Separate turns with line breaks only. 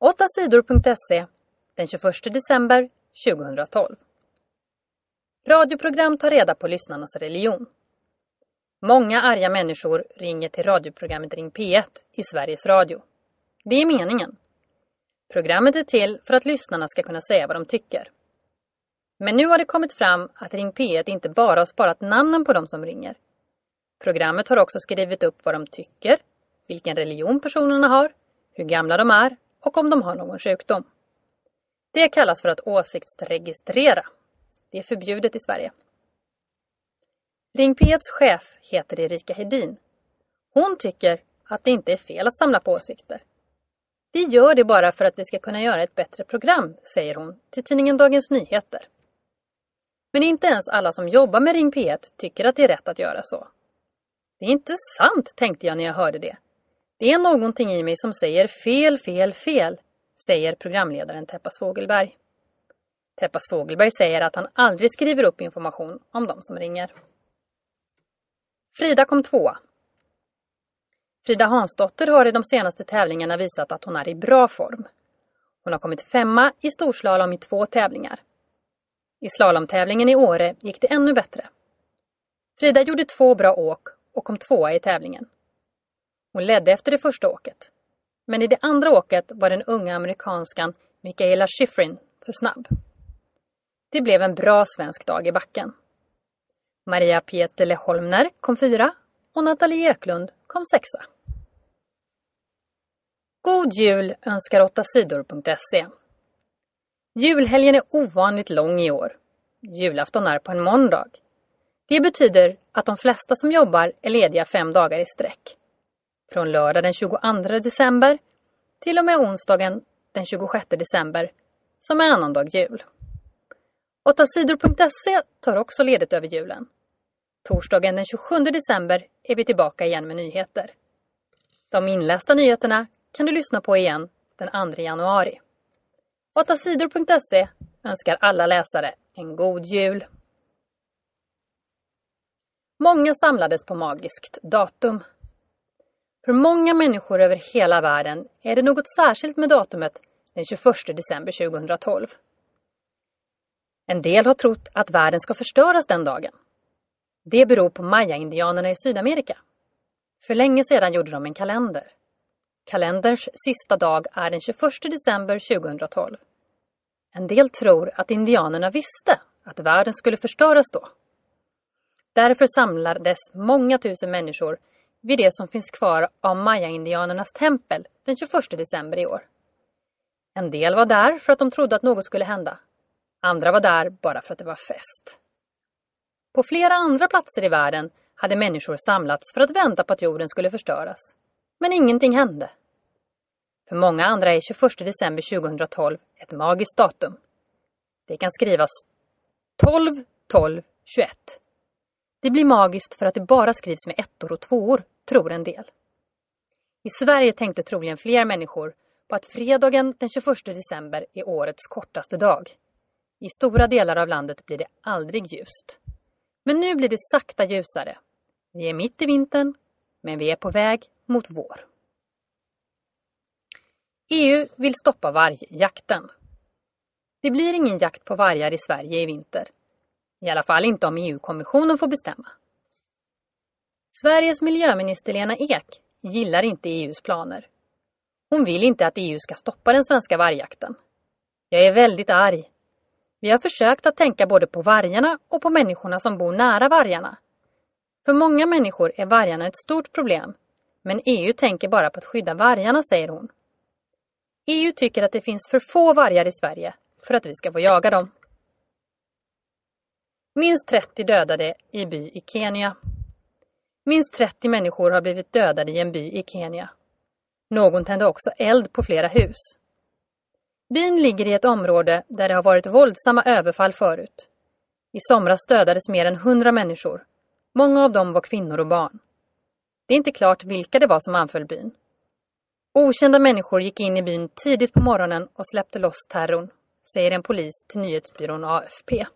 8sidor.se den 21 december 2012. Radioprogram tar reda på lyssnarnas religion. Många arga människor ringer till radioprogrammet Ring P1 i Sveriges Radio. Det är meningen. Programmet är till för att lyssnarna ska kunna säga vad de tycker. Men nu har det kommit fram att Ring P1 inte bara har sparat namnen på de som ringer. Programmet har också skrivit upp vad de tycker, vilken religion personerna har, hur gamla de är och om de har någon sjukdom. Det kallas för att åsiktsregistrera. Det är förbjudet i Sverige. Ring P1s chef heter Erika Hedin. Hon tycker att det inte är fel att samla på åsikter. Vi gör det bara för att vi ska kunna göra ett bättre program, säger hon till tidningen Dagens Nyheter. Men inte ens alla som jobbar med Ring P1 tycker att det är rätt att göra så. Det är inte sant, tänkte jag när jag hörde det. Det är någonting i mig som säger fel, fel, fel, säger programledaren Teppas Fågelberg. Teppas Fågelberg säger att han aldrig skriver upp information om de som ringer. Frida kom tvåa. Frida Hansdotter har i de senaste tävlingarna visat att hon är i bra form. Hon har kommit femma i storslalom i två tävlingar. I slalomtävlingen i Åre gick det ännu bättre. Frida gjorde två bra åk och kom tvåa i tävlingen. Hon ledde efter det första åket. Men i det andra åket var den unga amerikanskan Mikaela Schifrin för snabb. Det blev en bra svensk dag i backen. Maria Pietele Holmner kom fyra och Nathalie Eklund kom sexa. God jul önskar 8sidor.se. Julhelgen är ovanligt lång i år. Julafton är på en måndag. Det betyder att de flesta som jobbar är lediga fem dagar i sträck. Från lördag den 22 december till och med onsdagen den 26 december som är annandag jul. 8sidor.se tar också ledigt över julen. Torsdagen den 27 december är vi tillbaka igen med nyheter. De inlästa nyheterna kan du lyssna på igen den 2 januari. 8sidor.se önskar alla läsare en god jul. Många samlades på magiskt datum. För många människor över hela världen är det något särskilt med datumet den 21 december 2012. En del har trott att världen ska förstöras den dagen. Det beror på maya-indianerna i Sydamerika. För länge sedan gjorde de en kalender. Kalenderns sista dag är den 21 december 2012. En del tror att indianerna visste att världen skulle förstöras då. Därför samlades många tusen människor vid det som finns kvar av maya-indianernas tempel den 21 december i år. En del var där för att de trodde att något skulle hända. Andra var där bara för att det var fest. På flera andra platser i världen hade människor samlats för att vänta på att jorden skulle förstöras. Men ingenting hände. För många andra är 21 december 2012 ett magiskt datum. Det kan skrivas 12 12 21. Det blir magiskt för att det bara skrivs med ettor och tvåor, tror en del. I Sverige tänkte troligen fler människor på att fredagen den 21 december är årets kortaste dag. I stora delar av landet blir det aldrig ljust. Men nu blir det sakta ljusare. Vi är mitt i vintern, men vi är på väg mot vår. EU vill stoppa vargjakten. Det blir ingen jakt på vargar i Sverige i vinter. I alla fall inte om EU-kommissionen får bestämma. Sveriges miljöminister Lena Ek gillar inte EUs planer. Hon vill inte att EU ska stoppa den svenska vargjakten. Jag är väldigt arg. Vi har försökt att tänka både på vargarna och på människorna som bor nära vargarna. För många människor är vargarna ett stort problem. Men EU tänker bara på att skydda vargarna, säger hon. EU tycker att det finns för få vargar i Sverige för att vi ska få jaga dem. Minst 30 dödade i by i Kenya. Minst 30 människor har blivit dödade i en by i Kenya. Någon tände också eld på flera hus. Byn ligger i ett område där det har varit våldsamma överfall förut. I somras dödades mer än 100 människor. Många av dem var kvinnor och barn. Det är inte klart vilka det var som anföll byn. Okända människor gick in i byn tidigt på morgonen och släppte loss terrorn, säger en polis till nyhetsbyrån AFP.